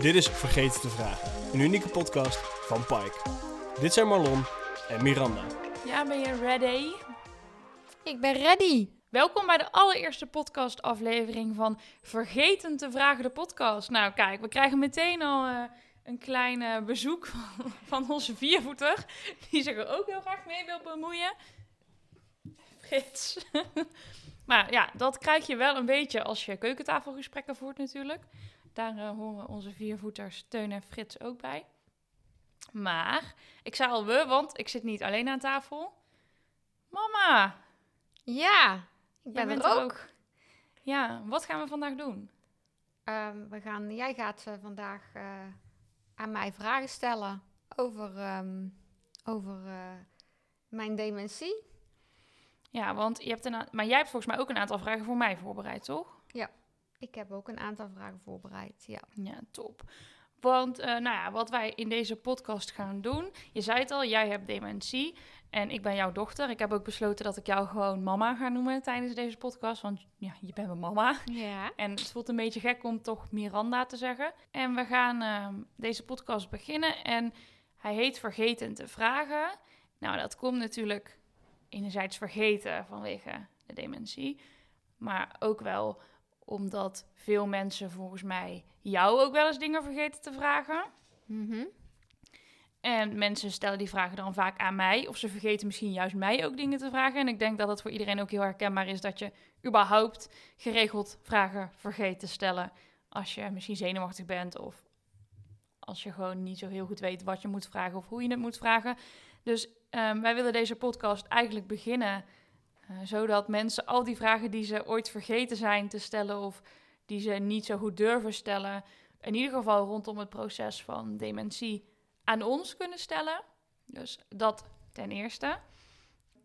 Dit is Vergeten te Vragen, een unieke podcast van Pike. Dit zijn Marlon en Miranda. Ja, ben je ready? Ik ben ready. Welkom bij de allereerste podcastaflevering van Vergeten te Vragen, de podcast. Nou, kijk, we krijgen meteen al eh, een klein bezoek van, van onze viervoeter, die zich er ook heel graag mee wil bemoeien. Frits. maar ja, dat krijg je wel een beetje als je keukentafelgesprekken voert natuurlijk. Daar eh, horen onze viervoeters Teun en Frits ook bij. Maar, ik zei al we, want ik zit niet alleen aan tafel. Mama, Ja, ik ben er ook. Ja, wat gaan we vandaag doen? Ehm, we gaan, jij gaat eh, vandaag eh, aan mij vragen stellen over, ehm, over mijn dementie. Ja, want je hebt een maar jij hebt volgens mij ook een aantal vragen voor mij voorbereid, toch? Ik heb ook een aantal vragen voorbereid. Ja. Ja, top. Want, eh, nou ja, wat wij in deze podcast gaan doen. Je zei het al, jij hebt dementie en ik ben jouw dochter. Ik heb ook besloten dat ik jou gewoon mama ga noemen tijdens deze podcast. Want ja, je bent mijn mama. Ja. En het voelt een beetje gek om toch Miranda te zeggen. En we gaan ehm, deze podcast beginnen. En hij heet Vergeten te vragen. Nou, dat komt natuurlijk enerzijds vergeten vanwege de dementie. Maar ook wel omdat veel mensen volgens mij jou ook wel eens dingen vergeten te vragen. Mhm. En mensen stellen die vragen dan vaak aan mij. Of ze vergeten misschien juist mij ook dingen te vragen. En ik denk dat het voor iedereen ook heel herkenbaar is dat je überhaupt geregeld vragen vergeet te stellen. Als je misschien zenuwachtig bent of als je gewoon niet zo heel goed weet wat je moet vragen of hoe je het moet vragen. Dus ehm, wij willen deze podcast eigenlijk beginnen zodat mensen al die vragen die ze ooit vergeten zijn te stellen of die ze niet zo goed durven stellen, in ieder geval rondom het proces van dementie aan ons kunnen stellen. Dus dat ten eerste.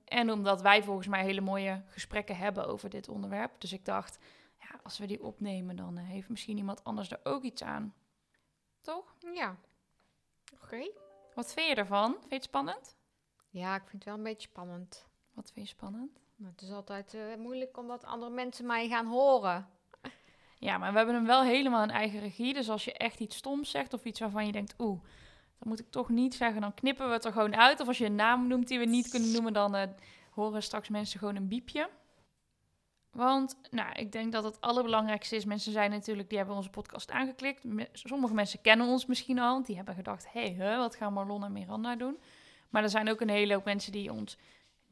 En omdat wij volgens mij hele mooie gesprekken hebben over dit onderwerp. Dus ik dacht, ja, als we die opnemen, dan eh, heeft misschien iemand anders er ook iets aan. Toch? Ja. Oké. Wat vind je ervan? Vind je het spannend? Ja, ik vind het wel een beetje spannend. Wat vind je spannend? Het is altijd eh, moeilijk omdat andere mensen mij gaan horen. Ja, maar we hebben hem wel helemaal in eigen regie. Dus als je echt iets stoms zegt of iets waarvan je denkt, oeh, dat moet ik toch niet zeggen, dan knippen we het er gewoon uit. Of als je een naam noemt die we niet kunnen noemen, dan eh, horen straks mensen gewoon een biepje. Want, nou, ik denk dat het allerbelangrijkste is, mensen zijn natuurlijk, die hebben onze podcast aangeklikt. Sommige mensen kennen ons misschien al, die hebben gedacht, hé, hey, wat gaan Marlon en Miranda doen? Maar er zijn ook een hele hoop mensen die ons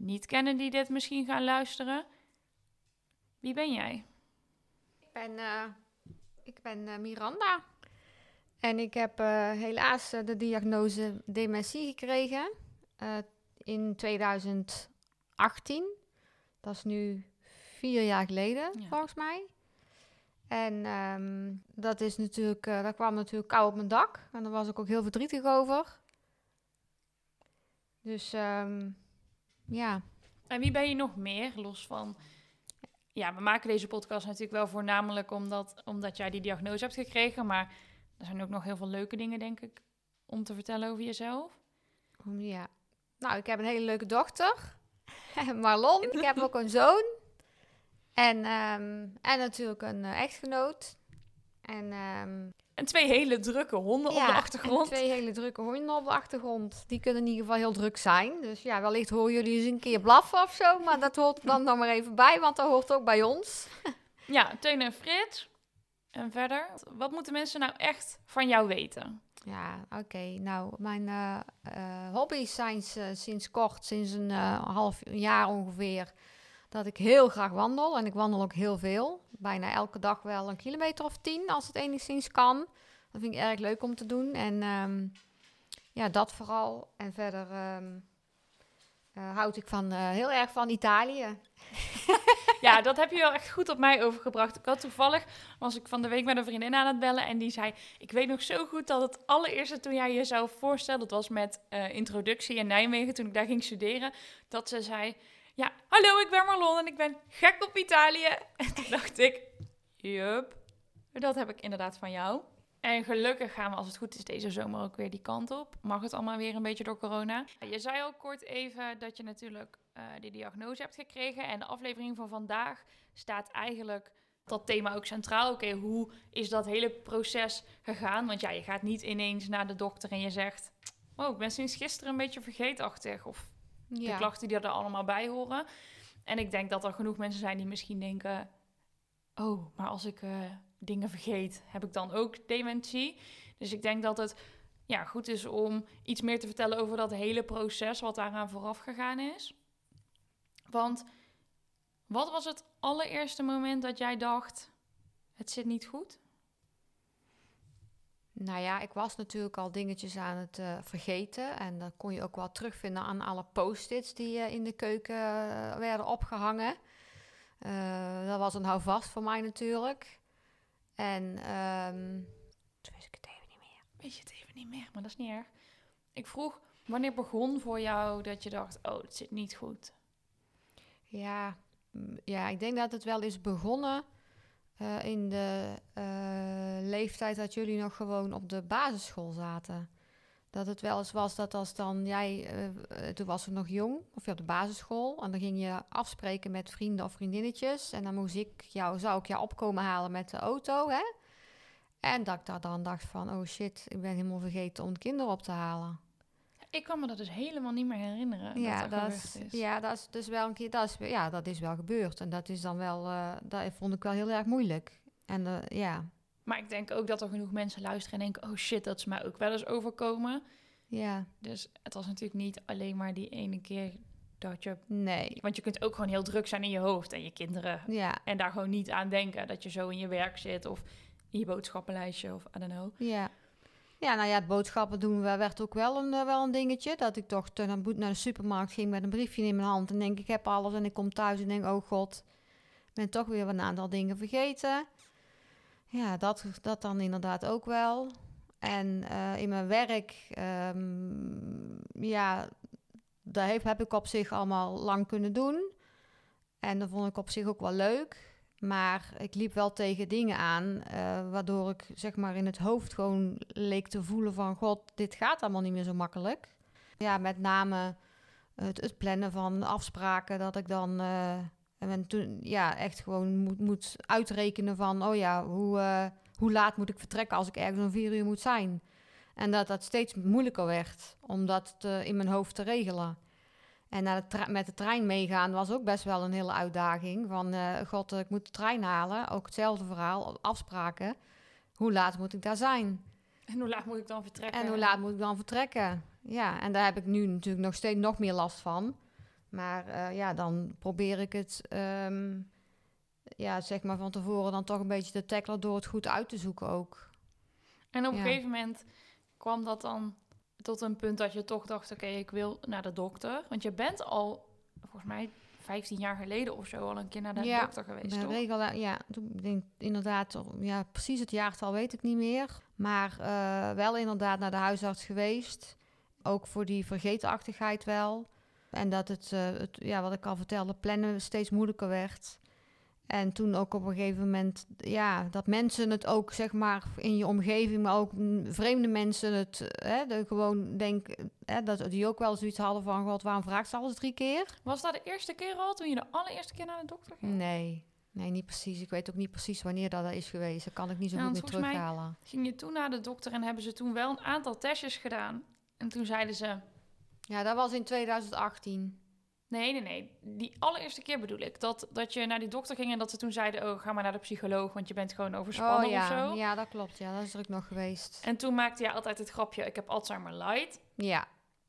niet kennen, die dit misschien gaan luisteren. Wie ben jij? Ik ben, eh, ik ben eh, Miranda. En ik heb eh, helaas de diagnose dementie gekregen in 2018. Dat is nu vier jaar geleden, Ja. volgens mij. En ehm, dat is natuurlijk, dat kwam natuurlijk kou op mijn dak. En daar was ik ook heel verdrietig over. Dus ehm, ja, En wie ben je nog meer, los van... Ja, we maken deze podcast natuurlijk wel voornamelijk omdat, omdat jij die diagnose hebt gekregen. Maar er zijn ook nog heel veel leuke dingen, denk ik, om te vertellen over jezelf. Ja. Nou, ik heb een hele leuke dochter. Marlon. Ik heb ook een zoon. En, ehm, en natuurlijk een eh, echtgenoot. En, ehm, En twee hele drukke honden op de achtergrond. twee hele drukke honden op de achtergrond. Die kunnen in ieder geval heel druk zijn. Dus ja, wellicht horen jullie eens een keer blaffen of zo. Maar dat hoort dan nog maar even bij, want dat hoort ook bij ons. Ja, Teun en Frits. En verder, wat moeten mensen nou echt van jou weten? Ja, oké. Nou, mijn eh, eh, hobby's zijn s- sinds kort, sinds een eh, half jaar ongeveer, dat ik heel graag wandel. En ik wandel ook heel veel. Bijna elke dag wel een kilometer of tien, als het enigszins kan. Dat vind ik erg leuk om te doen. En ehm, ja, dat vooral. En verder ehm, eh, houd ik van, eh, heel erg van Italië. Ja, dat heb je wel echt goed op mij overgebracht. Ik had toevallig, was ik van de week met een vriendin aan het bellen en die zei, ik weet nog zo goed dat het allereerste toen jij jezelf voorstelde, dat was met eh, introductie in Nijmegen, toen ik daar ging studeren, dat ze zei, ja, hallo, ik ben Marlon en ik ben gek op Italië. En toen dacht ik, jup, dat heb ik inderdaad van jou. En gelukkig gaan we, als het goed is, deze zomer ook weer die kant op. Mag het allemaal weer een beetje door corona. Je zei al kort even dat je natuurlijk eh die diagnose hebt gekregen. En de aflevering van vandaag staat eigenlijk dat thema ook centraal. Oké, hoe is dat hele proces gegaan? Want ja, je gaat niet ineens naar de dokter en je zegt... Oh, ik ben sinds gisteren een beetje vergeetachtig. Of de klachten die er allemaal bij horen. En ik denk dat er genoeg mensen zijn die misschien denken... Oh, maar als ik eh, dingen vergeet, heb ik dan ook dementie? Dus ik denk dat het ja, goed is om iets meer te vertellen over dat hele proces... wat daaraan vooraf gegaan is. Want wat was het allereerste moment dat jij dacht... het zit niet goed? Nou ja, ik was natuurlijk al dingetjes aan het eh, vergeten. En dat kon je ook wel terugvinden aan alle post-its die eh, in de keuken eh, werden opgehangen. Eh, dat was een houvast voor mij natuurlijk. En ehm toen wist ik het even niet meer. Weet je het even niet meer, maar dat is niet erg. Ik vroeg, wanneer begon voor jou dat je dacht... oh, het zit niet goed? Ja, ja, ik denk dat het wel is begonnen eh, in de eh, leeftijd dat jullie nog gewoon op de basisschool zaten. Dat het wel eens was dat als dan jij, eh, toen was ik nog jong, of je op de basisschool, en dan ging je afspreken met vrienden of vriendinnetjes. En dan moest ik jou, zou ik jou opkomen halen met de auto, hè? En dat ik daar dan dacht van, oh shit, ik ben helemaal vergeten om de kinderen op te halen. Ik kan me dat dus helemaal niet meer herinneren. Ja, dat, dat dat is, is. ja, dat is dus wel een keer, dat is, ja, dat is wel gebeurd. En dat is dan wel, eh, dat vond ik wel heel erg moeilijk. En eh, ja, Maar ik denk ook dat er genoeg mensen luisteren en denken... oh shit, dat is mij ook wel eens overkomen. ja, Dus het was natuurlijk niet alleen maar die ene keer dat je... nee, Want je kunt ook gewoon heel druk zijn in je hoofd en je kinderen... ja, en daar gewoon niet aan denken dat je zo in je werk zit... of in je boodschappenlijstje of I don't know. ja. Ja, nou ja, boodschappen doen we- werd ook wel een, eh, wel een dingetje. Dat ik toch naar de supermarkt ging met een briefje in mijn hand. En denk ik heb alles en ik kom thuis en denk, oh god, ben toch weer een aantal dingen vergeten. Ja, dat, dat dan inderdaad ook wel. En eh, in mijn werk, ehm, ja, dat heeft, heb ik op zich allemaal lang kunnen doen. En dat vond ik op zich ook wel leuk. Maar ik liep wel tegen dingen aan, eh, waardoor ik zeg maar in het hoofd gewoon leek te voelen van... God, dit gaat allemaal niet meer zo makkelijk. Ja, met name het, het plannen van afspraken, dat ik dan... eh, en toen ja, echt gewoon moet, moet uitrekenen van... Oh ja, hoe, eh, hoe laat moet ik vertrekken als ik ergens om vier uur moet zijn? En dat dat steeds moeilijker werd om dat in mijn hoofd te regelen. En naar de met de trein meegaan was ook best wel een hele uitdaging. Van, eh, god, ik moet de trein halen. Ook hetzelfde verhaal, afspraken. Hoe laat moet ik daar zijn? En hoe laat moet ik dan vertrekken? En hoe laat moet ik dan vertrekken? Ja, en daar heb ik nu natuurlijk nog steeds nog meer last van. Maar eh, ja, dan probeer ik het, ehm, ja, zeg maar van tevoren dan toch een beetje te tackelen door het goed uit te zoeken ook. En op Ja. een gegeven moment kwam dat dan tot een punt dat je toch dacht... oké, ik wil naar de dokter. Want je bent al, volgens mij 15 jaar geleden of zo... al een keer naar de Ja, dokter geweest, ben toch? regel, ja, toen ik denk inderdaad, ja, precies het jaartal weet ik niet meer. Maar eh, wel inderdaad naar de huisarts geweest. Ook voor die vergeetachtigheid wel. En dat het, eh, het, ja, wat ik al vertelde, plannen steeds moeilijker werd. En toen ook op een gegeven moment, ja, dat mensen het ook, zeg maar, in je omgeving, maar ook vreemde mensen het, hè, de, gewoon denken, hè, dat die ook wel zoiets hadden van, god, waarom vraagt ze alles drie keer? Was dat de eerste keer al, toen je de allereerste keer naar de dokter ging? Nee, nee, niet precies. Ik weet ook niet precies wanneer dat is geweest. Dat kan ik niet zo Ja, goed meer terughalen. Ging je toen naar de dokter en hebben ze toen wel een aantal testjes gedaan? En toen zeiden ze... Ja, dat was in 2018. Nee, nee, nee. Die allereerste keer bedoel ik. Dat, dat je naar die dokter ging en dat ze toen zeiden... oh, ga maar naar de psycholoog, want je bent gewoon overspannen oh ja, of zo. ja, dat klopt. Ja, dat is er ook nog geweest. En toen maakte je altijd het grapje... ik heb Alzheimer light. Ja.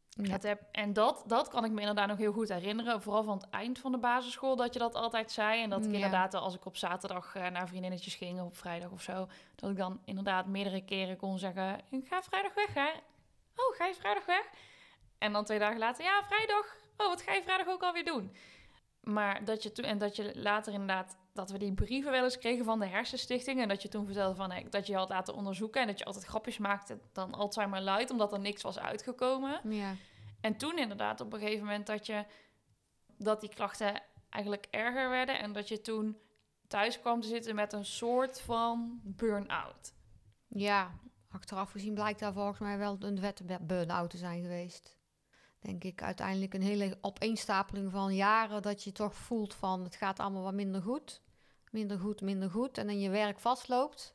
ja. Dat heb, en dat, dat kan ik me inderdaad nog heel goed herinneren. Vooral van het eind van de basisschool dat je dat altijd zei. En dat ik Ja. inderdaad, als ik op zaterdag eh, naar vriendinnetjes ging... of op vrijdag of zo... dat ik dan inderdaad meerdere keren kon zeggen... ik ga vrijdag weg, hè? Oh, ga je vrijdag weg? En dan twee dagen later... ja, vrijdag. Oh, wat ga je vrijdag ook alweer doen? Maar dat je toen... en dat je later inderdaad... dat we die brieven wel eens kregen van de hersenstichting... en dat je toen vertelde van, dat je had laten onderzoeken... en dat je altijd grapjes maakte dan Alzheimer light... omdat er niks was uitgekomen... ja. En toen inderdaad op een gegeven moment dat je dat die klachten eigenlijk erger werden en dat je toen thuis kwam te zitten met een soort van burn-out. Ja, achteraf gezien blijkt daar volgens mij wel een wette burn-out te zijn geweest. Denk ik uiteindelijk een hele opeenstapeling van jaren dat je toch voelt van het gaat allemaal wat minder goed. minder goed, minder goed. En dan je werk vastloopt.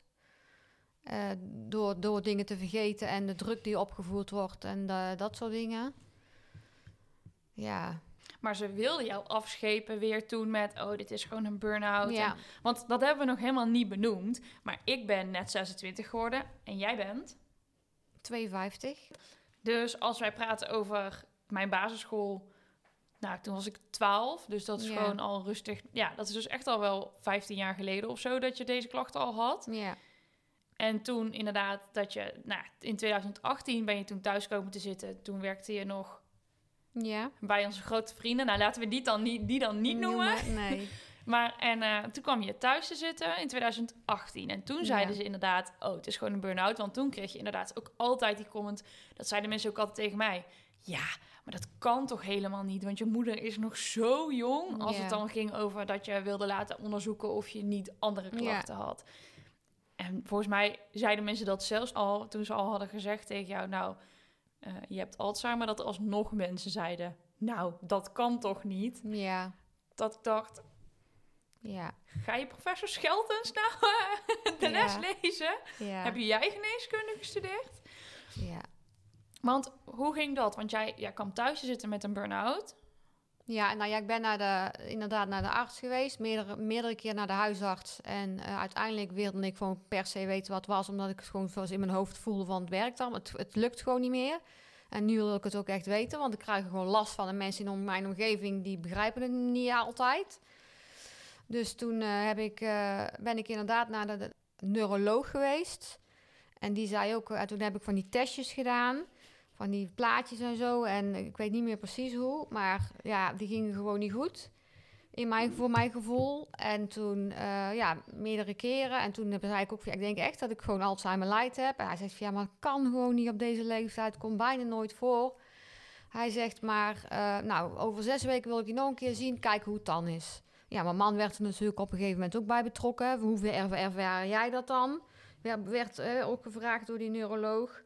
eh, door, door dingen te vergeten en de druk die opgevoerd wordt en dat soort dingen. Ja, Maar ze wilden jou afschepen weer toen met... oh, dit is gewoon een burn-out. ja. En- Want dat hebben we nog helemaal niet benoemd. Maar ik ben net 26 geworden en jij bent... 52. Dus als wij praten over mijn basisschool... Nou, toen was ik 12, dus dat is Ja. gewoon al rustig... Ja, dat is dus echt al wel 15 jaar geleden of zo... dat je deze klachten al had. Ja, En toen inderdaad dat je... Nou, in 2018 ben je toen thuis komen te zitten. Toen werkte je nog ja. bij onze grote vrienden. Nou, laten we die dan niet, die dan niet noemen. Nee. Maar en eh, toen kwam je thuis te zitten in 2018. En toen zeiden Ja. ze inderdaad, oh, het is gewoon een burn-out. Want toen kreeg je inderdaad ook altijd die comment. Dat zeiden mensen ook altijd tegen mij. Ja, maar dat kan toch helemaal niet? Want je moeder is nog zo jong. Als het dan ging over dat je wilde laten onderzoeken of je niet andere klachten had. En volgens mij zeiden mensen dat zelfs al toen ze al hadden gezegd tegen jou, nou, eh, je hebt Alzheimer, dat er alsnog mensen zeiden, nou, dat kan toch niet? Ja, Dat ik dacht, ja, Ga je professor Scheltens nou eh, de Ja. les lezen? ja. Heb jij geneeskunde gestudeerd? ja. Want hoe ging dat? Want jij, jij kwam thuis te zitten met een burn-out. Ja, nou ja, ik ben naar de, inderdaad naar de arts geweest. Meerdere, meerdere keer naar de huisarts. En eh, uiteindelijk wilde ik gewoon per se weten wat was. Omdat ik het gewoon zoals in mijn hoofd voelde van het werkt dan. Het, het lukt gewoon niet meer. En nu wil ik het ook echt weten. Want ik krijg gewoon last van. En mensen in mijn omgeving die begrijpen het niet altijd. Dus toen eh, heb ik, eh, ben ik inderdaad naar de, de neuroloog geweest. En die zei ook, toen heb ik van die testjes gedaan van die plaatjes en zo. En ik weet niet meer precies hoe. Maar ja, die gingen gewoon niet goed. In mijn, voor mijn gevoel. En toen, eh, ja, meerdere keren. En toen zei ik ook, ik denk echt dat ik gewoon Alzheimer light heb. Hij zegt, ja, maar dat kan gewoon niet op deze leeftijd. Komt bijna nooit voor. Hij zegt, maar eh, nou, over zes weken wil ik je nog een keer zien. Kijken hoe het dan is. Ja, mijn man werd er natuurlijk op een gegeven moment ook bij betrokken. Erv- ervaar jij dat dan? Werd, werd eh, ook gevraagd door die neuroloog.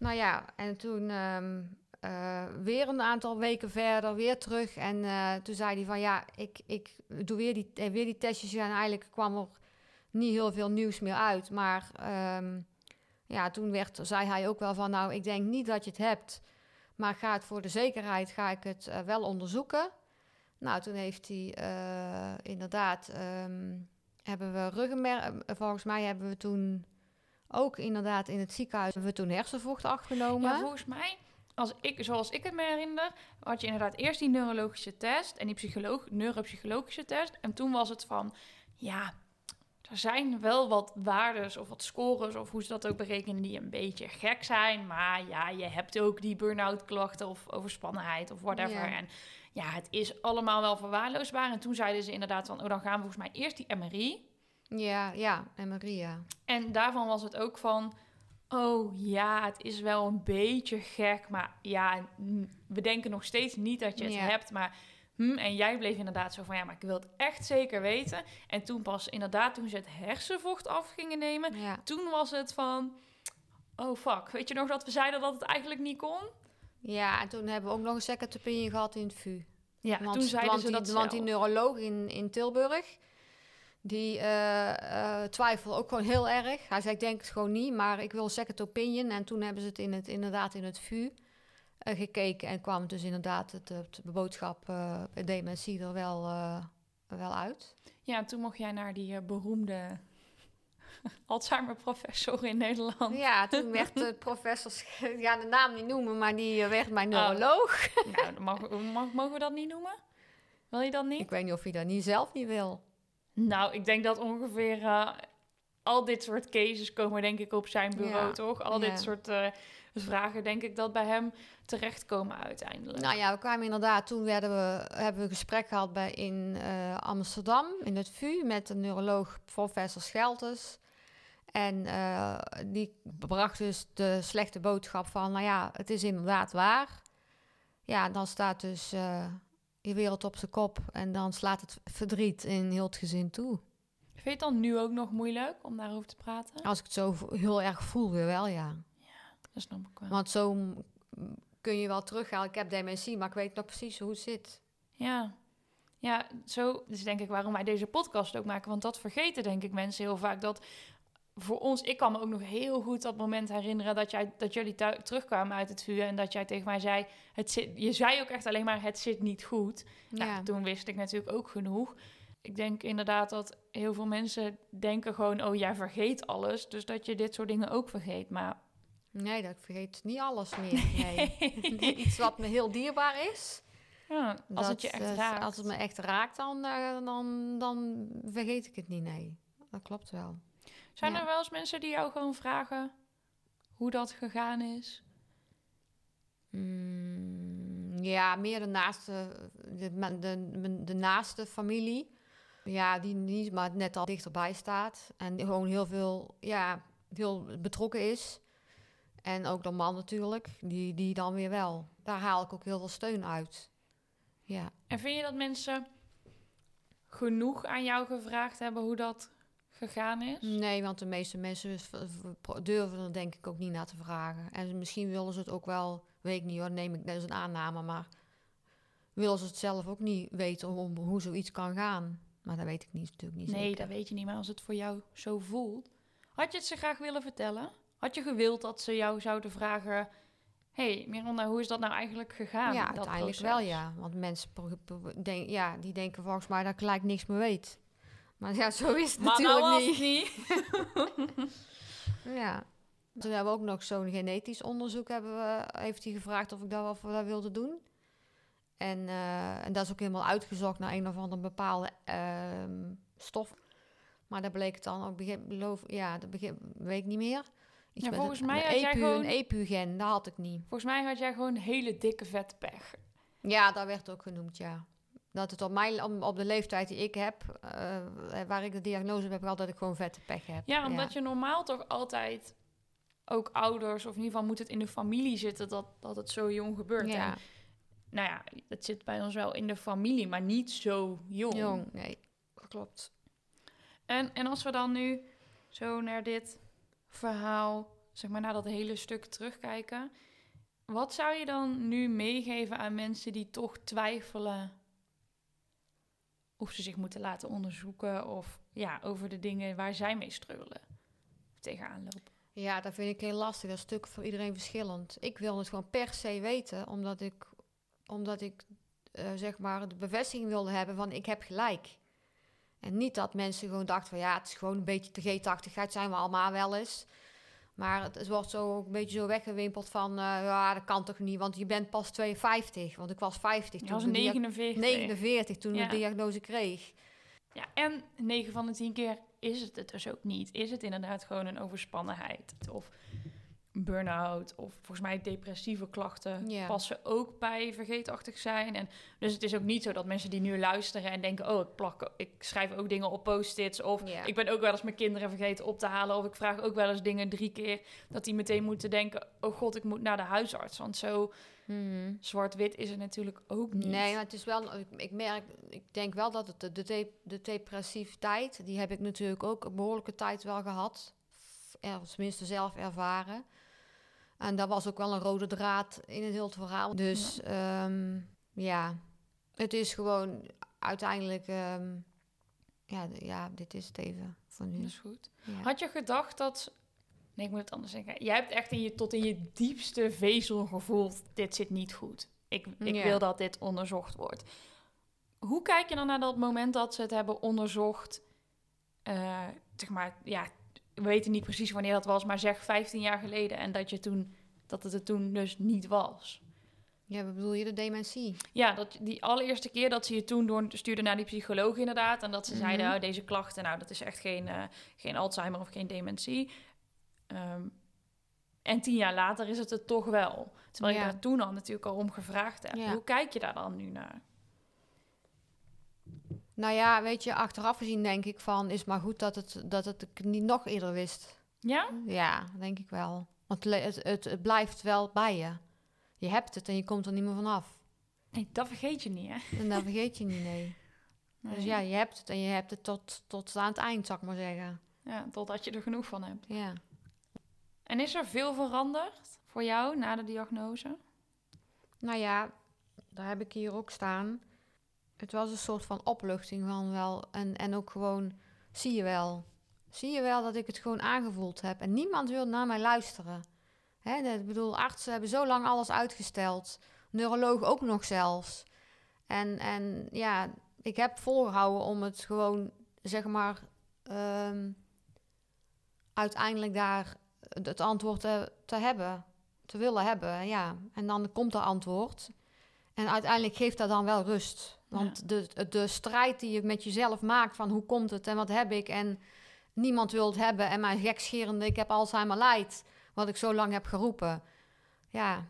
Nou ja, en toen ehm, eh, weer een aantal weken verder, weer terug. En eh, toen zei hij van ja, ik, ik doe weer die, eh, weer die testjes. En eigenlijk kwam er niet heel veel nieuws meer uit. Maar ehm, ja, toen werd, zei hij ook wel van nou, ik denk niet dat je het hebt. Maar ga het voor de zekerheid, ga ik het wel onderzoeken. Nou, toen heeft hij inderdaad, ehm, hebben we ruggenmerk, volgens mij hebben we toen ook inderdaad in het ziekenhuis hebben we toen hersenvocht afgenomen. Ja, volgens mij, als ik, zoals ik het me herinner, had je inderdaad eerst die neurologische test en die psycholoog, neuropsychologische test. En toen was het van, ja, er zijn wel wat waardes of wat scores of hoe ze dat ook berekenen die een beetje gek zijn. Maar ja, je hebt ook die burn-out klachten of overspannenheid of whatever. Ja. En ja, het is allemaal wel verwaarloosbaar. En toen zeiden ze inderdaad van, oh, dan gaan we volgens mij eerst die MRI. Ja, ja, en Maria. En daarvan was het ook van... Oh ja, het is wel een beetje gek, maar ja, mm, we denken nog steeds niet dat je het Ja. hebt. Maar, hm, en jij bleef inderdaad zo van, ja, maar ik wil het echt zeker weten. En toen pas inderdaad, toen ze het hersenvocht af gingen nemen, Ja, toen was het van... Oh fuck, weet je nog dat we zeiden dat het eigenlijk niet kon? ja, en toen hebben we ook nog een second opinion gehad in het VU. Ja, want, toen zeiden want ze die, dat Want die neuroloog in, in Tilburg, die eh twijfelde ook gewoon heel erg. Hij zei, ik denk het gewoon niet, maar ik wil second opinion. En toen hebben ze het, in het inderdaad in het VU eh, gekeken. En kwam dus inderdaad het, het boodschap dementie er wel, wel uit. Ja, en toen mocht jij naar die beroemde Alzheimer-professor in Nederland. Ja, toen werd de professor, ja de naam niet noemen, maar die werd mijn neuroloog. Nou, mag- mogen we dat niet noemen? Wil je dat niet? Ik weet niet of hij dat niet zelf niet wil. Nou, ik denk dat ongeveer eh, al dit soort cases komen denk ik op zijn bureau, Ja. toch? Al Ja. dit soort eh, vragen denk ik dat bij hem terechtkomen uiteindelijk. Nou ja, we kwamen inderdaad, toen werden we, hebben we een gesprek gehad bij, in eh, Amsterdam, in het VU, met de neuroloog professor Scheltes. En die bracht dus de slechte boodschap van, nou ja, het is inderdaad waar. Ja, dan staat dus je wereld op zijn kop en dan slaat het verdriet in heel het gezin toe. Vind je het dan nu ook nog moeilijk om daarover te praten? Als ik het zo heel erg voel, weer wel, ja. Dat snap ik wel. Want zo kun je wel terughalen. Ik heb dementie, maar ik weet nog precies hoe het zit. Ja. Ja, zo is denk ik waarom wij deze podcast ook maken. Want dat vergeten denk ik mensen heel vaak. Dat voor ons, ik kan me ook nog heel goed dat moment herinneren dat, jij, dat jullie terugkwamen uit het vuur. En dat jij tegen mij zei, het zit, je zei ook echt alleen maar, het zit niet goed. Nou, Ja. toen wist ik natuurlijk ook genoeg. Ik denk inderdaad dat heel veel mensen denken gewoon, oh jij vergeet alles. Dus dat je dit soort dingen ook vergeet. Maar Nee, dat ik vergeet niet alles meer. Nee. Iets wat me heel dierbaar is. ja, als het je echt eh, raakt. Als het me echt raakt, dan, eh, dan, dan vergeet ik het niet. Nee, dat klopt wel. Zijn ja. er wel eens mensen die jou gewoon vragen hoe dat gegaan is? Mm, ja, meer de naaste, de, de, de, de naaste familie. Ja, die niet, maar net al dichterbij staat. En die gewoon heel veel, ja, heel betrokken is. En ook de man natuurlijk, die, die dan weer wel. Daar haal ik ook heel veel steun uit. Ja. En vind je dat mensen genoeg aan jou gevraagd hebben hoe dat gegaan is? Nee, want de meeste mensen durven er denk ik ook niet naar te vragen. En misschien willen ze het ook wel, weet ik niet hoor, neem ik, dat is een aanname, maar willen ze het zelf ook niet weten hoe, hoe zoiets kan gaan. Maar dat weet ik niet, natuurlijk niet Nee, zeker. dat weet je niet, maar als het voor jou zo voelt. Had je het ze graag willen vertellen? Had je gewild dat ze jou zouden vragen... hey, Miranda, hoe is dat nou eigenlijk gegaan? ja, dat uiteindelijk proces? wel ja. Want mensen denk, ja, die denken volgens mij dat ik gelijk niks meer weet. Maar ja, zo is het Maar natuurlijk nou was niet. het niet. Ja. Toen hebben we ook nog zo'n genetisch onderzoek hebben we, heeft hij gevraagd of ik dat, of we dat wilde doen. En, eh, en dat is ook helemaal uitgezocht naar een of andere bepaalde ehm, stof. Maar dat bleek het dan ook, begin, beloof, ja, dat begin, weet ik niet meer. Iets Ja, met volgens een- mij een had jij gewoon- Een epu-gen, dat had ik niet. Volgens mij had jij gewoon hele dikke vette pech. Ja, dat werd ook genoemd, ja. Dat het op, mijn, op, op de leeftijd die ik heb, eh, waar ik de diagnose heb gehad, dat ik gewoon vette pech heb. Ja, omdat je normaal toch altijd ook ouders, of in ieder geval moet het in de familie zitten dat, dat het zo jong gebeurt. Ja, En, nou ja, het zit bij ons wel in de familie, maar niet zo jong. jong, nee, dat klopt. En, en als we dan nu zo naar dit verhaal, zeg maar naar dat hele stuk terugkijken. Wat zou je dan nu meegeven aan mensen die toch twijfelen of ze zich moeten laten onderzoeken of ja, over de dingen waar zij mee struggelen tegenaan lopen? Ja, dat vind ik heel lastig. Dat is natuurlijk voor iedereen verschillend. Ik wil het gewoon per se weten, omdat ik, omdat ik eh, zeg maar de bevestiging wilde hebben van ik heb gelijk. En niet dat mensen gewoon dachten van ja, het is gewoon een beetje de G80, zijn we allemaal wel eens. Maar het, het wordt zo een beetje zo weggewimpeld van eh, ja, dat kan toch niet, want je bent pas 52. Want ik was 50 Je toen was de dia- 49. 49 toen ik de diagnose kreeg. Ja, en 9 van de 10 keer is het het dus ook niet. Is het inderdaad gewoon een overspannenheid of burn-out of volgens mij depressieve klachten passen ook bij vergeetachtig zijn. En dus het is ook niet zo dat mensen die nu luisteren en denken, oh, ik plak, ik schrijf ook dingen op post-its of ik ben ook wel eens mijn kinderen vergeten op te halen of ik vraag ook wel eens dingen drie keer dat die meteen moeten denken, oh god, ik moet naar de huisarts, want zo Mhm. zwart-wit is het natuurlijk ook niet. Nee, maar het is wel. Ik, merk, ik denk wel dat het de, de, de, de depressiviteit, die heb ik natuurlijk ook een behoorlijke tijd wel gehad. F- Er, tenminste zelf ervaren. En dat was ook wel een rode draad in het hele verhaal. Dus ja, ja het is gewoon uiteindelijk. ehm, ja, ja, dit is het even voor nu. Dat is goed. Ja. Had je gedacht dat. Nee, ik moet het anders zeggen. Jij hebt echt in je, tot in je diepste vezel gevoeld: dit zit niet goed. Ik, ik Ja. wil dat dit onderzocht wordt. Hoe kijk je dan naar dat moment dat ze het hebben onderzocht? Eh, zeg maar, ja, we weten niet precies wanneer dat was, maar zeg 15 jaar geleden. En dat, je toen, dat het er toen dus niet was. ja, wat bedoel je de dementie? Ja, dat, die allereerste keer dat ze je toen doorstuurden naar die psycholoog inderdaad. En dat ze Mhm. zeiden, oh, deze klachten, nou, dat is echt geen, eh, geen Alzheimer of geen dementie. Ehm, en tien jaar later is het het toch wel. Terwijl je Ja. daar toen al natuurlijk al om gevraagd hebt. Ja. Hoe kijk je daar dan nu naar? Nou ja, weet je, achteraf gezien denk ik van, is maar goed dat het, dat het ik niet nog eerder wist. Ja? Ja, denk ik wel. Want het, het, het blijft wel bij je. Je hebt het en je komt er niet meer vanaf. Nee, dat vergeet je niet, hè? En dat vergeet je niet, nee. Dus ja, je hebt het en je hebt het tot, tot aan het eind, zou ik maar zeggen. ja, totdat je er genoeg van hebt. Ja. En is er veel veranderd voor jou na de diagnose? Nou ja, daar heb ik hier ook staan. Het was een soort van opluchting van wel. En, en ook gewoon, zie je wel. Zie je wel dat ik het gewoon aangevoeld heb. En niemand wil naar mij luisteren. Hè, ik bedoel, artsen hebben zo lang alles uitgesteld. Neuroloog ook nog zelfs. En, en ja, ik heb volgehouden om het gewoon, zeg maar, ehm, uiteindelijk daar het antwoord te, te hebben. Te willen hebben, ja. En dan komt er antwoord. En uiteindelijk geeft dat dan wel rust. Want de, de strijd die je met jezelf maakt van hoe komt het en wat heb ik en niemand wil het hebben en mijn gekscherende ik heb Alzheimer light, wat ik zo lang heb geroepen. Ja,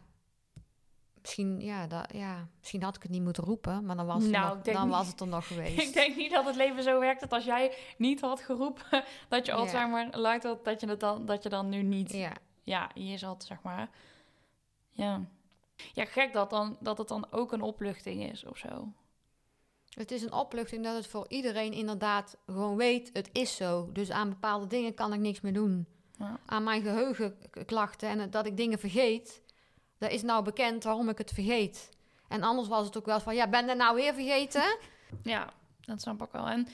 misschien, ja, dat, ja, misschien had ik het niet moeten roepen, maar dan was, het, Nou, nog, dan niet. was het er nog geweest. Ik denk niet dat het leven zo werkt dat als jij niet had geroepen dat je. Alzheimer lijkt had, dat je het dan dat je dan nu niet. Ja, Ja, hier zat zeg maar. Ja. Ja, gek dat, dan, dat het dan ook een opluchting is of zo. Het is een opluchting dat het voor iedereen inderdaad gewoon weet, het is zo. Dus aan bepaalde dingen kan ik niks meer doen. Ja. aan mijn geheugenklachten en dat ik dingen vergeet, dat is nou bekend waarom ik het vergeet. En anders was het ook wel van, ja, ben je nou weer vergeten? Ja, dat snap ik wel. En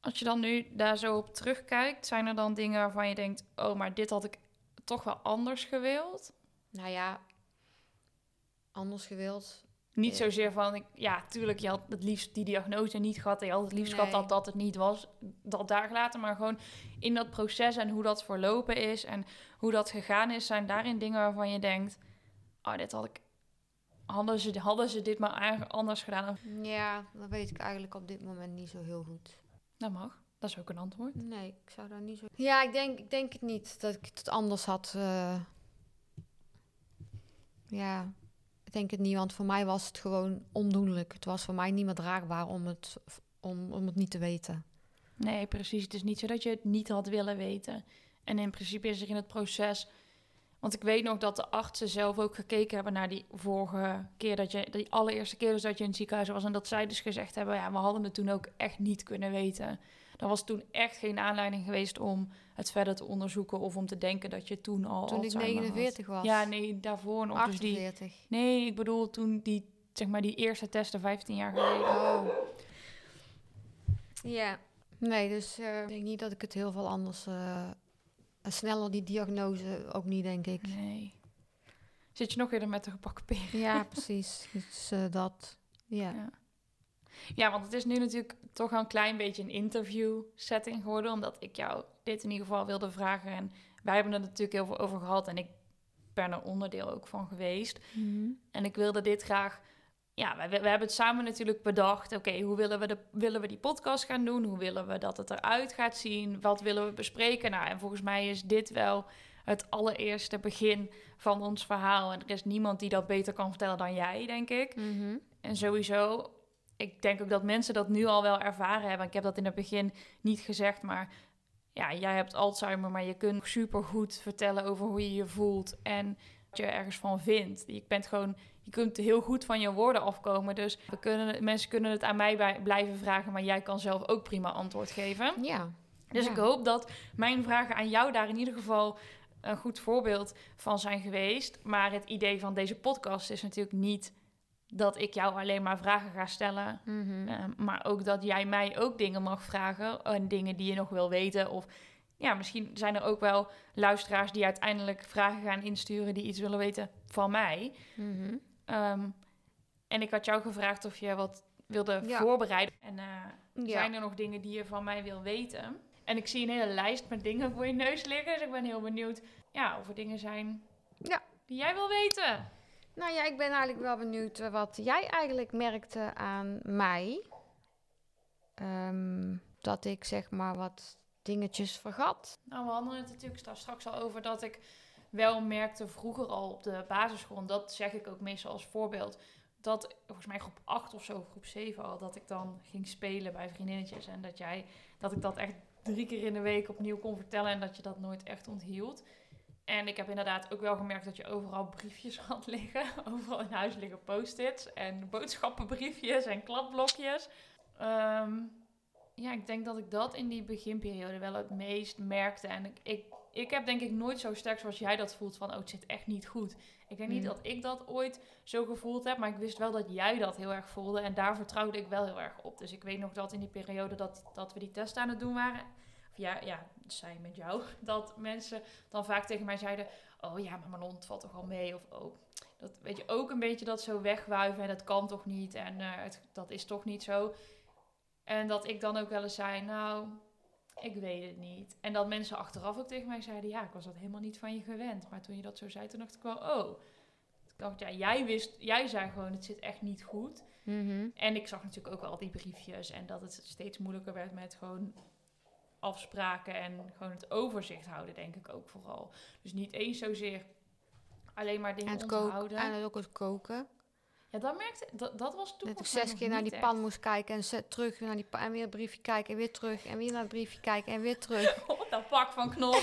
als je dan nu daar zo op terugkijkt, zijn er dan dingen waarvan je denkt: oh, maar dit had ik toch wel anders gewild? nou ja, anders gewild. Niet zozeer van, ik, ja, tuurlijk, je had het liefst die diagnose niet gehad. En je had het liefst gehad dat dat het niet was, dat daar gelaten. Maar gewoon in dat proces en hoe dat verlopen is en hoe dat gegaan is, zijn daarin dingen waarvan je denkt: oh, dit had ik. Hadden ze, hadden ze dit maar anders gedaan? Ja, dat weet ik eigenlijk op dit moment niet zo heel goed. Dat mag. Dat is ook een antwoord. Nee, ik zou daar niet zo... Ja, ik denk, ik denk het niet dat ik het anders had... eh, Ja, ik denk het niet, want voor mij was het gewoon ondoenlijk. Het was voor mij niet meer draagbaar om het, om, om het niet te weten. Nee, precies. Het is niet zo dat je het niet had willen weten. En in principe is er in het proces. Want ik weet nog dat de artsen zelf ook gekeken hebben naar die vorige keer dat je, die allereerste keer dus dat je in het ziekenhuis was. En dat zij dus gezegd hebben, ja, we hadden het toen ook echt niet kunnen weten. Er was toen echt geen aanleiding geweest om het verder te onderzoeken of om te denken dat je toen al Toen ik Alzheimer had. 49 was. Ja, nee, daarvoor nog. Dus die, 48. nee, ik bedoel toen die, zeg maar, die eerste testen 15 jaar geleden. Oh. Ja. Nee, dus eh, ik denk niet dat ik het heel veel anders... eh, sneller die diagnose ook niet, denk ik. Nee. Zit je nog eerder met de gebakken peren? Ja, precies. Dus eh, dat... Ja. Ja. Ja, want het is nu natuurlijk toch wel een klein beetje een interview setting geworden. Omdat ik jou dit in ieder geval wilde vragen. En wij hebben het natuurlijk heel veel over gehad. En ik ben er onderdeel ook van geweest. En ik wilde dit graag. Ja, we, we hebben het samen natuurlijk bedacht. Oké, hoe willen we, de, willen we die podcast gaan doen? Hoe willen we dat het eruit gaat zien? Wat willen we bespreken? Nou, en volgens mij is dit wel het allereerste begin van ons verhaal. En er is niemand die dat beter kan vertellen dan jij, denk ik. Mhm. En sowieso, ik denk ook dat mensen dat nu al wel ervaren hebben. Ik heb dat in het begin niet gezegd, maar ja, jij hebt Alzheimer, maar je kunt super goed vertellen over hoe je je voelt en wat je ergens van vindt. Je bent gewoon, je kunt heel goed van je woorden afkomen. Dus we kunnen, mensen kunnen het aan mij bij- blijven vragen, maar jij kan zelf ook prima antwoord geven. Ja. Dus Ja. ik hoop dat mijn vragen aan jou daar in ieder geval een goed voorbeeld van zijn geweest. Maar het idee van deze podcast is natuurlijk niet dat ik jou alleen maar vragen ga stellen. Mhm. eh, maar ook dat jij mij ook dingen mag vragen. En dingen die je nog wil weten. Of ja, misschien zijn er ook wel luisteraars die uiteindelijk vragen gaan insturen die iets willen weten van mij. Mhm. Ehm, en ik had jou gevraagd of je wat wilde Ja. voorbereiden. En eh, Ja. zijn er nog dingen die je van mij wil weten? En ik zie een hele lijst met dingen voor je neus liggen. Dus ik ben heel benieuwd ja, of er dingen zijn Ja. die jij wil weten. Nou ja, ik ben eigenlijk wel benieuwd eh, wat jij eigenlijk merkte aan mij. Ehm, dat ik zeg maar wat dingetjes vergat. Nou, we hadden het natuurlijk straks al over dat ik wel merkte vroeger al op de basisschool. En dat zeg ik ook meestal als voorbeeld. Dat volgens mij groep 8 of zo, groep 7 al, dat ik dan ging spelen bij vriendinnetjes. En dat jij, dat ik dat echt drie keer in de week opnieuw kon vertellen en dat je dat nooit echt onthield. En ik heb inderdaad ook wel gemerkt dat je overal briefjes had liggen. Overal in huis liggen post-its en boodschappenbriefjes en kladblokjes. Ehm, ja, ik denk dat ik dat in die beginperiode wel het meest merkte. En ik, ik ik heb denk ik nooit zo sterk zoals jij dat voelt van, oh, het zit echt niet goed. Ik denk niet Mm. dat ik dat ooit zo gevoeld heb, maar ik wist wel dat jij dat heel erg voelde. En daar vertrouwde ik wel heel erg op. Dus ik weet nog dat in die periode dat, dat we die test aan het doen waren, ja, ja, zij met jou, dat mensen dan vaak tegen mij zeiden, oh ja, maar Manon, het valt toch al mee? Of, oh, dat weet je, ook een beetje dat zo wegwuiven en dat kan toch niet en het, dat is toch niet zo. En dat ik dan ook wel eens zei, nou, ik weet het niet. En dat mensen achteraf ook tegen mij zeiden, ja, ik was dat helemaal niet van je gewend. Maar toen je dat zo zei, toen dacht ik wel, oh. Ik dacht, ja, jij wist, jij zei gewoon, het zit echt niet goed. Mhm. En ik zag natuurlijk ook wel die briefjes en dat het steeds moeilijker werd met gewoon afspraken en gewoon het overzicht houden, denk ik ook vooral. Dus niet eens zozeer alleen maar En dingen koken. onthouden. En ook het koken. Ja, dat merkte, dat, dat was toen Dat ik zes keer naar die echt. pan moest kijken en zet terug naar die pan en weer het briefje kijken en weer terug en weer naar het briefje kijken en weer terug. Oh, dat pak van knol.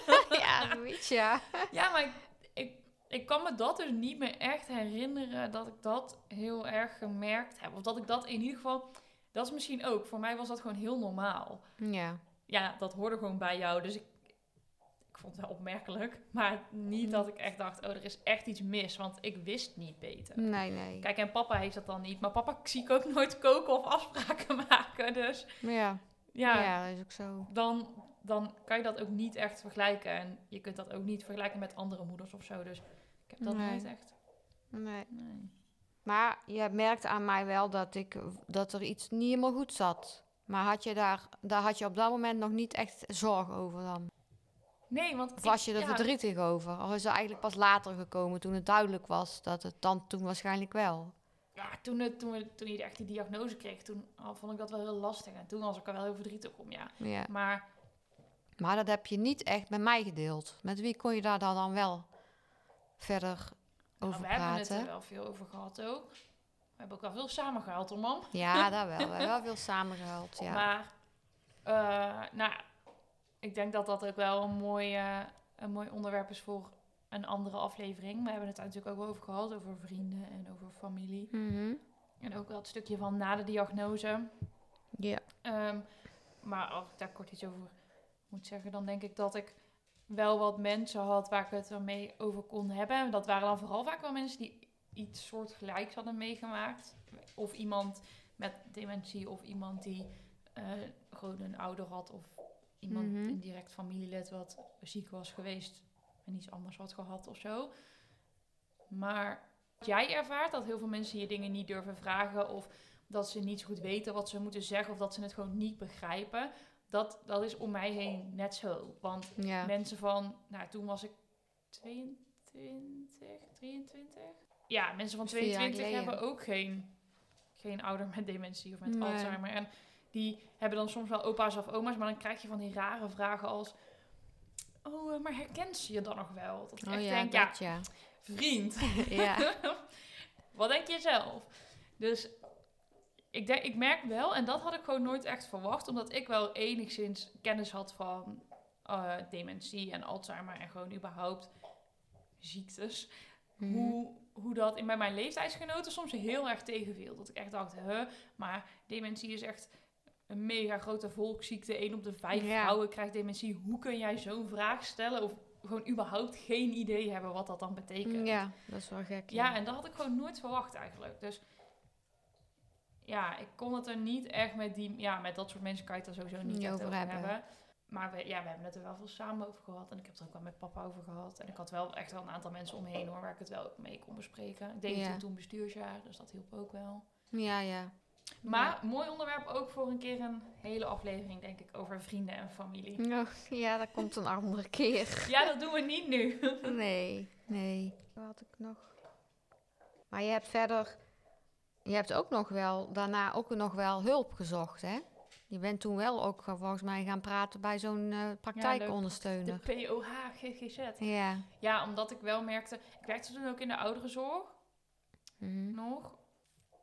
ja, zoiets ja. Ja, maar ik, ik, ik kan me dat dus niet meer echt herinneren dat ik dat heel erg gemerkt heb. Of dat ik dat in ieder geval... Dat is misschien ook. Voor mij was dat gewoon heel normaal. Ja. Ja, dat hoorde gewoon bij jou. Dus ik, ik vond het wel opmerkelijk. Maar niet dat ik echt dacht, oh, er is echt iets mis. Want ik wist niet beter. Nee, nee. Kijk, en papa heeft dat dan niet. Maar papa zie ik ook nooit koken of afspraken maken. Dus ja. ja, Ja. dat is ook zo. Dan, dan kan je dat ook niet echt vergelijken. En je kunt dat ook niet vergelijken met andere moeders of zo. Dus ik heb dat Nee. nooit echt... Nee. Nee. Maar je merkte aan mij wel dat, ik, dat er iets niet helemaal goed zat. Maar had je daar, daar had je op dat moment nog niet echt zorgen over dan? Nee, want... Of was je er ja, verdrietig over? Of is het eigenlijk pas later gekomen toen het duidelijk was dat het dan toen waarschijnlijk wel? Ja, toen, het, toen, we, toen je echt die diagnose kreeg, toen vond ik dat wel heel lastig. En toen was ik er wel heel verdrietig om, ja. Ja. Maar Maar dat heb je niet echt met mij gedeeld. Met wie kon je daar dan, wel verder nou, over we hebben het er praten? wel veel over gehad ook. We hebben ook wel veel samen gehaald, hoor, mam. Ja, daar wel. We hebben wel veel samengehaald. Ja. Maar, eh, nou, ik denk dat dat ook wel een mooi, eh, een mooi onderwerp is voor een andere aflevering. We hebben het natuurlijk ook wel over gehad, over vrienden en over familie. Mhm. En ook wel het stukje van na de diagnose. ja. Ehm, maar als ik daar kort iets over moet zeggen, dan denk ik dat ik wel wat mensen had waar ik het ermee over kon hebben. En dat waren dan vooral vaak wel mensen die iets soortgelijks hadden meegemaakt. Of iemand met dementie, of iemand die eh, gewoon een ouder had, of iemand een direct familielid wat ziek was geweest en iets anders had gehad of zo. Maar jij ervaart dat heel veel mensen je dingen niet durven vragen of dat ze niet zo goed weten wat ze moeten zeggen of dat ze het gewoon niet begrijpen. Dat, dat is om mij heen net zo. Want ja. mensen van, nou toen was ik 22, 23. Ja, mensen van Dat is vier jaar 22 geleden. hebben ook geen, geen ouder met dementie of met Nee. Alzheimer. En die hebben dan soms wel opa's of oma's, maar dan krijg je van die rare vragen als... Oh, eh, maar herkent ze je dan nog wel? Dat ik Oh echt ja, denk, dat ja. vriend. ja. Wat denk je zelf? Dus ik, denk, ik merk wel, en dat had ik gewoon nooit echt verwacht, omdat ik wel enigszins kennis had van eh, dementie en Alzheimer en gewoon überhaupt ziektes. Mhm. Hoe, hoe dat in bij mijn leeftijdsgenoten soms heel erg tegenviel. Dat ik echt dacht, huh, maar dementie is echt een mega grote volksziekte. Eén op de vijf Ja. vrouwen krijgt dementie. Hoe kun jij zo'n vraag stellen of gewoon überhaupt geen idee hebben wat dat dan betekent? Ja, dat is wel gek. Ja, en dat had ik gewoon nooit verwacht eigenlijk. Dus ja, ik kon het er niet echt met die... Ja, met dat soort mensen kan je het er sowieso niet over over hebben. hebben. Maar we, ja, we hebben het er wel veel samen over gehad. En ik heb het er ook wel met papa over gehad. En ik had wel echt wel een aantal mensen omheen hoor, waar ik het wel mee kon bespreken. Ik deed Ja. toen, toen bestuursjaar, dus dat hielp ook wel. Ja, ja. Maar mooi onderwerp ook voor een keer een hele aflevering, denk ik, over vrienden en familie. Oh, ja, dat komt een andere keer. Ja, dat doen we niet nu. Nee, nee. Wat had ik nog? Maar je hebt verder... Je hebt ook nog wel, daarna ook nog wel hulp gezocht, hè? Je bent toen wel ook eh, volgens mij gaan praten bij zo'n eh De praktijkondersteuner. POH GGZ. Ja. Ja, omdat ik wel merkte... Ik werkte toen ook in de ouderenzorg. Mhm. nog.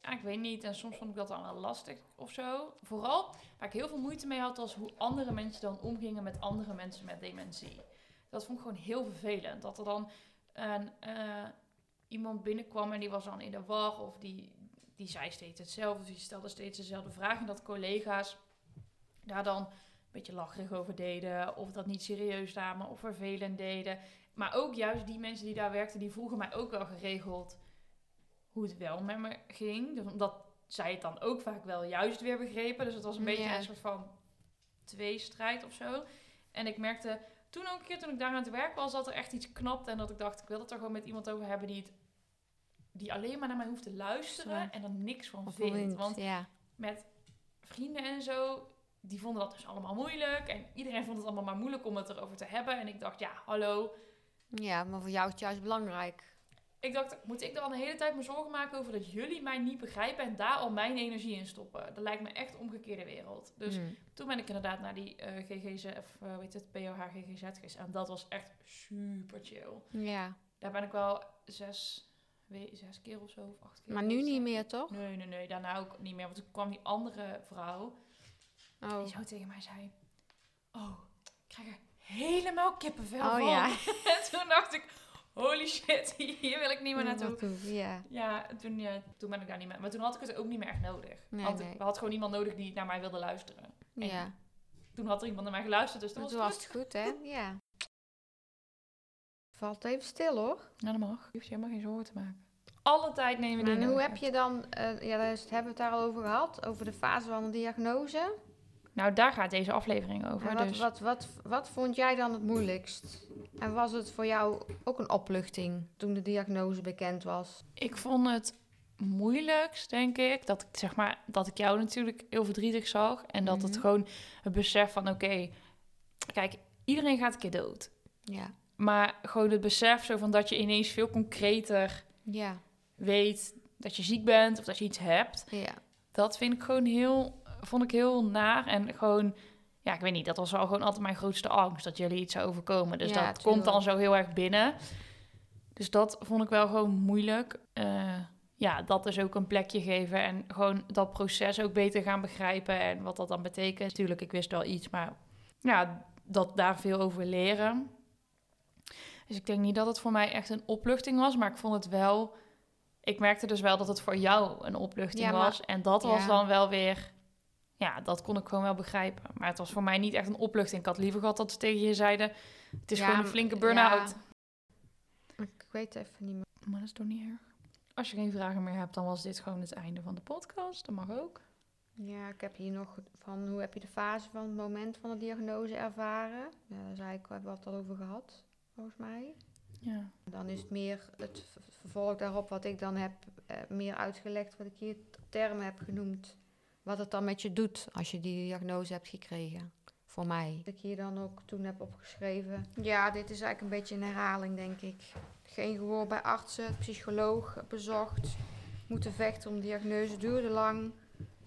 Ja, ik weet niet. En soms vond ik dat dan wel lastig of zo. Vooral waar ik heel veel moeite mee had, was hoe andere mensen dan omgingen met andere mensen met dementie. Dat vond ik gewoon heel vervelend. Dat er dan een, eh, iemand binnenkwam en die was dan in de war of die, die zei steeds hetzelfde, of die stelde steeds dezelfde vraag. En dat collega's daar dan een beetje lacherig over deden, of dat niet serieus namen, of vervelend deden. Maar ook juist die mensen die daar werkten, die vroegen mij ook wel geregeld hoe het wel met me ging. Dus omdat zij het dan ook vaak wel juist weer begrepen. Dus het was een beetje Ja. een soort van tweestrijd of zo. En ik merkte toen ook een keer toen ik daar aan het werk was, dat er echt iets knapte. En dat ik dacht, ik wil het er gewoon met iemand over hebben die, het, die alleen maar naar mij hoeft te luisteren. En er niks van vindt. Want ja. met vrienden en zo, die vonden dat dus allemaal moeilijk. En iedereen vond het allemaal maar moeilijk om het erover te hebben. En ik dacht, ja, hallo. ja, maar voor jou is het juist belangrijk. Ik dacht, moet ik dan de hele tijd me zorgen maken over dat jullie mij niet begrijpen en daar al mijn energie in stoppen? Dat lijkt me echt omgekeerde wereld. Dus Mm. toen ben ik inderdaad naar die eh GGZ, of uh, weet het, POH GGZ geweest. En dat was echt super chill. Ja, Daar ben ik wel zes, we- zes keer of zo, of acht keer maar nu niet meer, toch? Nee, nee, nee, daarna ook niet meer. Want toen kwam die andere vrouw Oh, die zo tegen mij zei... Oh, ik krijg er helemaal kippenvel oh van. ja. en toen dacht ik, holy shit, hier wil ik niet meer naartoe. Ja. Ja, toen, ja, toen ben ik daar niet meer. Maar toen had ik het ook niet meer echt nodig. Nee, had nee. Ik had gewoon iemand nodig die naar mij wilde luisteren. En Ja, Toen had er iemand naar mij geluisterd, dus toen toen was het goed, hè? Ja. Valt even stil, hoor. Ja, dat mag. Je hoeft je helemaal geen zorgen te maken. Alle tijd nemen die En hoe heb je dan, eh, ja, daar hebben we het daar al over gehad, over de fase van de diagnose. Nou, daar gaat deze aflevering over. En wat, dus. wat, wat, wat vond jij dan het moeilijkst? En was het voor jou ook een opluchting toen de diagnose bekend was? Ik vond het moeilijkst, denk ik, dat ik zeg maar dat ik jou natuurlijk heel verdrietig zag en dat het Mhm. gewoon het besef van oké, kijk, iedereen gaat een keer dood. Ja. Maar gewoon het besef zo van dat je ineens veel concreter Ja. weet dat je ziek bent of dat je iets hebt. Ja. Dat vind ik gewoon heel, vond ik heel naar. En gewoon, ja, ik weet niet, dat was wel gewoon altijd mijn grootste angst, dat jullie iets zou overkomen. Dus Ja, dat komt dan zo heel erg binnen. Dus dat vond ik wel gewoon moeilijk. Eh, ja, dat is ook een plekje geven en gewoon dat proces ook beter gaan begrijpen en wat dat dan betekent. Natuurlijk, ik wist wel iets, maar ja, dat daar veel over leren. Dus ik denk niet dat het voor mij echt een opluchting was, maar ik vond het wel. Ik merkte dus wel dat het voor jou een opluchting Ja, maar- was. En dat was ja. dan wel weer. Ja, dat kon ik gewoon wel begrijpen. Maar het was voor mij niet echt een opluchting. Ik had liever gehad dat ze tegen je zeiden: Het is Ja, gewoon een flinke burn-out. Ik weet even niet meer. Maar dat is toch niet erg. Als je geen vragen meer hebt, dan was dit gewoon het einde van de podcast. Dat mag ook. Ja, ik heb hier nog van hoe heb je de fase van het moment van de diagnose ervaren? Ja, daar zei ik, we hebben wat al over gehad, volgens mij. Ja. Dan is het meer het vervolg daarop wat ik dan heb eh, meer uitgelegd, wat ik hier termen heb genoemd. Wat het dan met je doet als je die diagnose hebt gekregen. Voor mij. Dat ik hier dan ook toen heb opgeschreven. Ja, dit is eigenlijk een beetje een herhaling, denk ik. Geen gehoor bij artsen, psycholoog bezocht. Moeten vechten om diagnose duurde lang.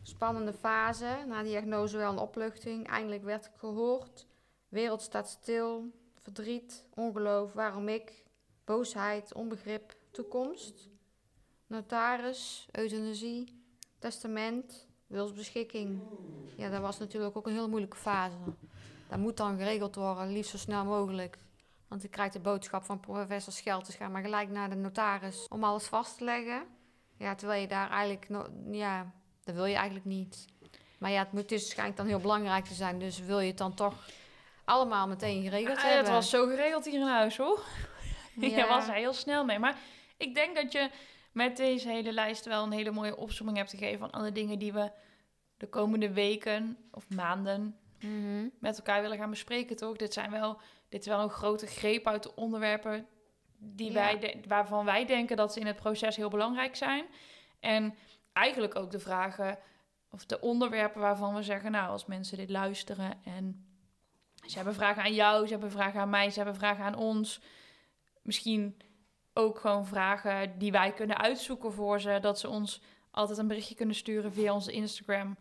Spannende fase. Na diagnose wel een opluchting. Eindelijk werd ik gehoord. Wereld staat stil. Verdriet, ongeloof, waarom ik? Boosheid, onbegrip, toekomst. Notaris, euthanasie, testament, wilsbeschikking. Ja, dat was natuurlijk ook een heel moeilijke fase. Dat moet dan geregeld worden, liefst zo snel mogelijk. Want ik krijg de boodschap van professor Schelters, ga maar gelijk naar de notaris om alles vast te leggen. Ja, terwijl je daar eigenlijk, no ja, dat wil je eigenlijk niet. Maar ja, het moet dus schijnt dan heel belangrijk te zijn, dus wil je het dan toch allemaal meteen geregeld Ah, hebben. het was zo geregeld hier in huis, hoor. Ja. was er heel snel mee. Maar ik denk dat je met deze hele lijst wel een hele mooie opzomming hebt gegeven van alle dingen die we de komende weken of maanden Mhm. met elkaar willen gaan bespreken, toch? Dit zijn wel, dit is wel een grote greep uit de onderwerpen die Ja. wij de- waarvan wij denken dat ze in het proces heel belangrijk zijn. En eigenlijk ook de vragen of de onderwerpen waarvan we zeggen, nou, als mensen dit luisteren en ze hebben vragen aan jou, ze hebben vragen aan mij, ze hebben vragen aan ons. Misschien ook gewoon vragen die wij kunnen uitzoeken voor ze, dat ze ons altijd een berichtje kunnen sturen via onze Instagram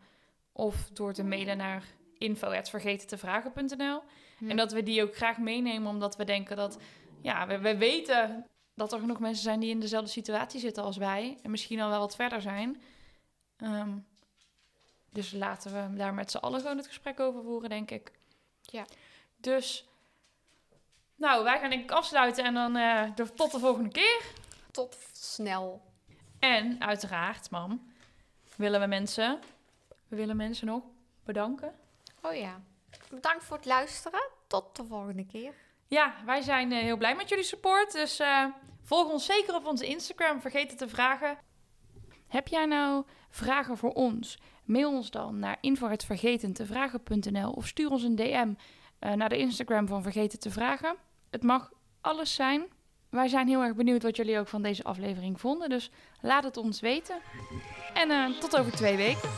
of door te mailen naar info@vergetentevragen.nl. Hm. En dat we die ook graag meenemen, omdat we denken dat, ja, we, we weten dat er genoeg mensen zijn die in dezelfde situatie zitten als wij. En misschien al wel wat verder zijn. Ehm, dus laten we daar met z'n allen gewoon het gesprek over voeren, denk ik. Ja. Dus, nou, wij gaan denk ik afsluiten en dan eh, tot de volgende keer. Tot snel. En uiteraard, mam, willen we mensen, we willen mensen nog bedanken. Oh ja. Bedankt voor het luisteren. Tot de volgende keer. Ja, wij zijn eh, heel blij met jullie support. Dus eh, volg ons zeker op onze Instagram. Vergeet het te vragen. Heb jij nou vragen voor ons? Mail ons dan naar info.vergetentevragen.nl of stuur ons een DM naar de Instagram van Vergeten te Vragen. Het mag alles zijn. Wij zijn heel erg benieuwd wat jullie ook van deze aflevering vonden. Dus laat het ons weten. En eh, tot over twee weken.